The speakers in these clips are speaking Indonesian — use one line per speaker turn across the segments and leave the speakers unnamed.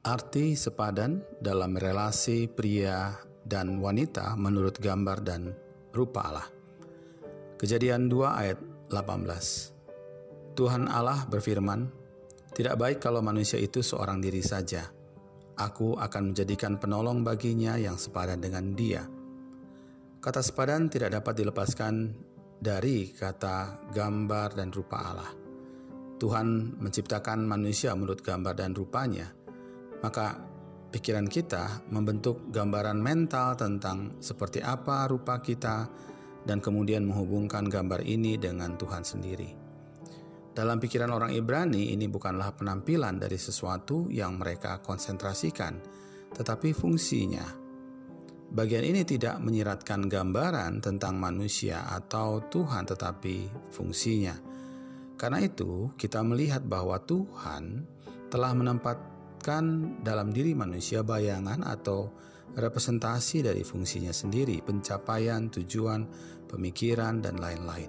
Arti sepadan dalam relasi pria dan wanita menurut gambar dan rupa Allah. Kejadian 2 ayat 18. Tuhan Allah berfirman, "Tidak baik kalau manusia itu seorang diri saja. Aku akan menjadikan penolong baginya yang sepadan dengan dia." Kata sepadan tidak dapat dilepaskan dari kata gambar dan rupa Allah. Tuhan menciptakan manusia menurut gambar dan rupanya, maka pikiran kita membentuk gambaran mental tentang seperti apa rupa kita dan kemudian menghubungkan gambar ini dengan Tuhan sendiri. Dalam pikiran orang Ibrani ini bukanlah penampilan dari sesuatu yang mereka konsentrasikan, tetapi fungsinya. Bagian ini tidak menyiratkan gambaran tentang manusia atau Tuhan tetapi fungsinya. Karena itu, kita melihat bahwa Tuhan telah menempat menempatkan dalam diri manusia bayangan atau representasi dari fungsinya sendiri, pencapaian, tujuan, pemikiran, dan lain-lain.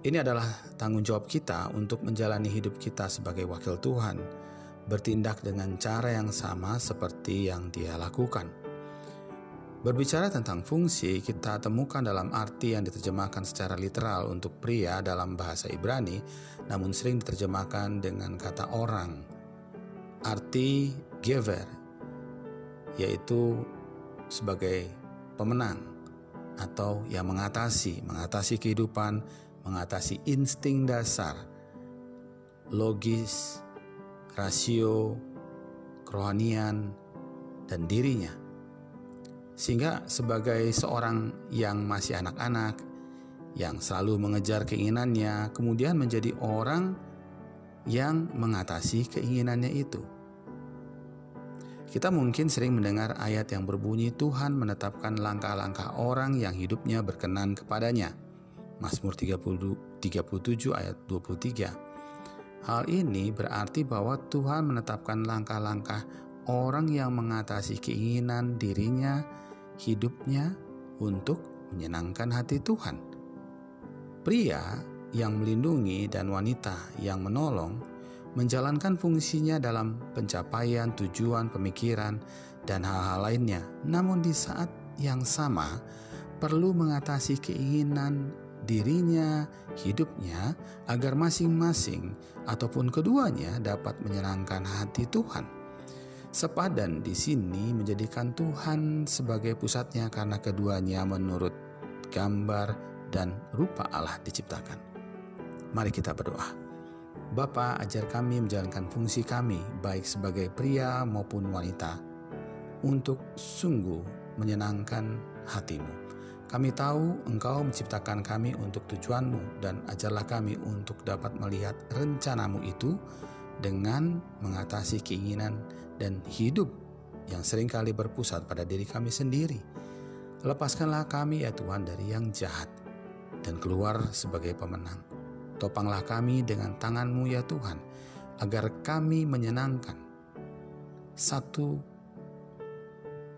Ini adalah tanggung jawab kita untuk menjalani hidup kita sebagai wakil Tuhan, bertindak dengan cara yang sama seperti yang Dia lakukan. Berbicara tentang fungsi, kita temukan dalam arti yang diterjemahkan secara literal untuk pria dalam bahasa Ibrani, namun sering diterjemahkan dengan kata orang arti giver yaitu sebagai pemenang atau yang mengatasi, mengatasi kehidupan, mengatasi insting dasar, logis, rasio, kerohanian, dan dirinya. Sehingga sebagai seorang yang masih anak-anak, yang selalu mengejar keinginannya, kemudian menjadi orang yang mengatasi keinginannya itu. Kita mungkin sering mendengar ayat yang berbunyi Tuhan menetapkan langkah-langkah orang yang hidupnya berkenan kepadanya. Mazmur 30, 37 ayat 23. Hal ini berarti bahwa Tuhan menetapkan langkah-langkah orang yang mengatasi keinginan dirinya, hidupnya untuk menyenangkan hati Tuhan. Pria yang melindungi dan wanita yang menolong menjalankan fungsinya dalam pencapaian tujuan pemikiran dan hal-hal lainnya. Namun di saat yang sama perlu mengatasi keinginan dirinya, hidupnya agar masing-masing ataupun keduanya dapat menyenangkan hati Tuhan. Sepadan di sini menjadikan Tuhan sebagai pusatnya karena keduanya menurut gambar dan rupa Allah diciptakan. Mari kita berdoa. Bapa, ajar kami menjalankan fungsi kami, baik sebagai pria maupun wanita, untuk sungguh menyenangkan hatimu. Kami tahu Engkau menciptakan kami untuk tujuanmu dan ajarlah kami untuk dapat melihat rencanamu itu dengan mengatasi keinginan dan hidup yang sering kali berpusat pada diri kami sendiri. Lepaskanlah kami ya Tuhan dari yang jahat dan keluar sebagai pemenang. Topanglah kami dengan tanganmu ya Tuhan, agar kami menyenangkan satu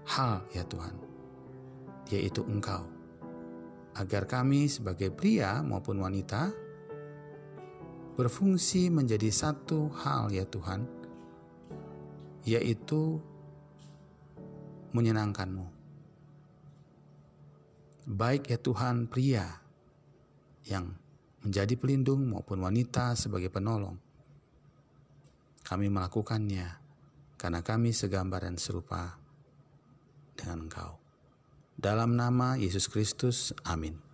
hal ya Tuhan, yaitu Engkau. Agar kami sebagai pria maupun wanita berfungsi menjadi satu hal ya Tuhan, yaitu menyenangkanmu. Baik ya Tuhan pria yang menjadi pelindung maupun wanita sebagai penolong. Kami melakukannya karena kami segambar dan serupa dengan Engkau. Dalam nama Yesus Kristus, amin.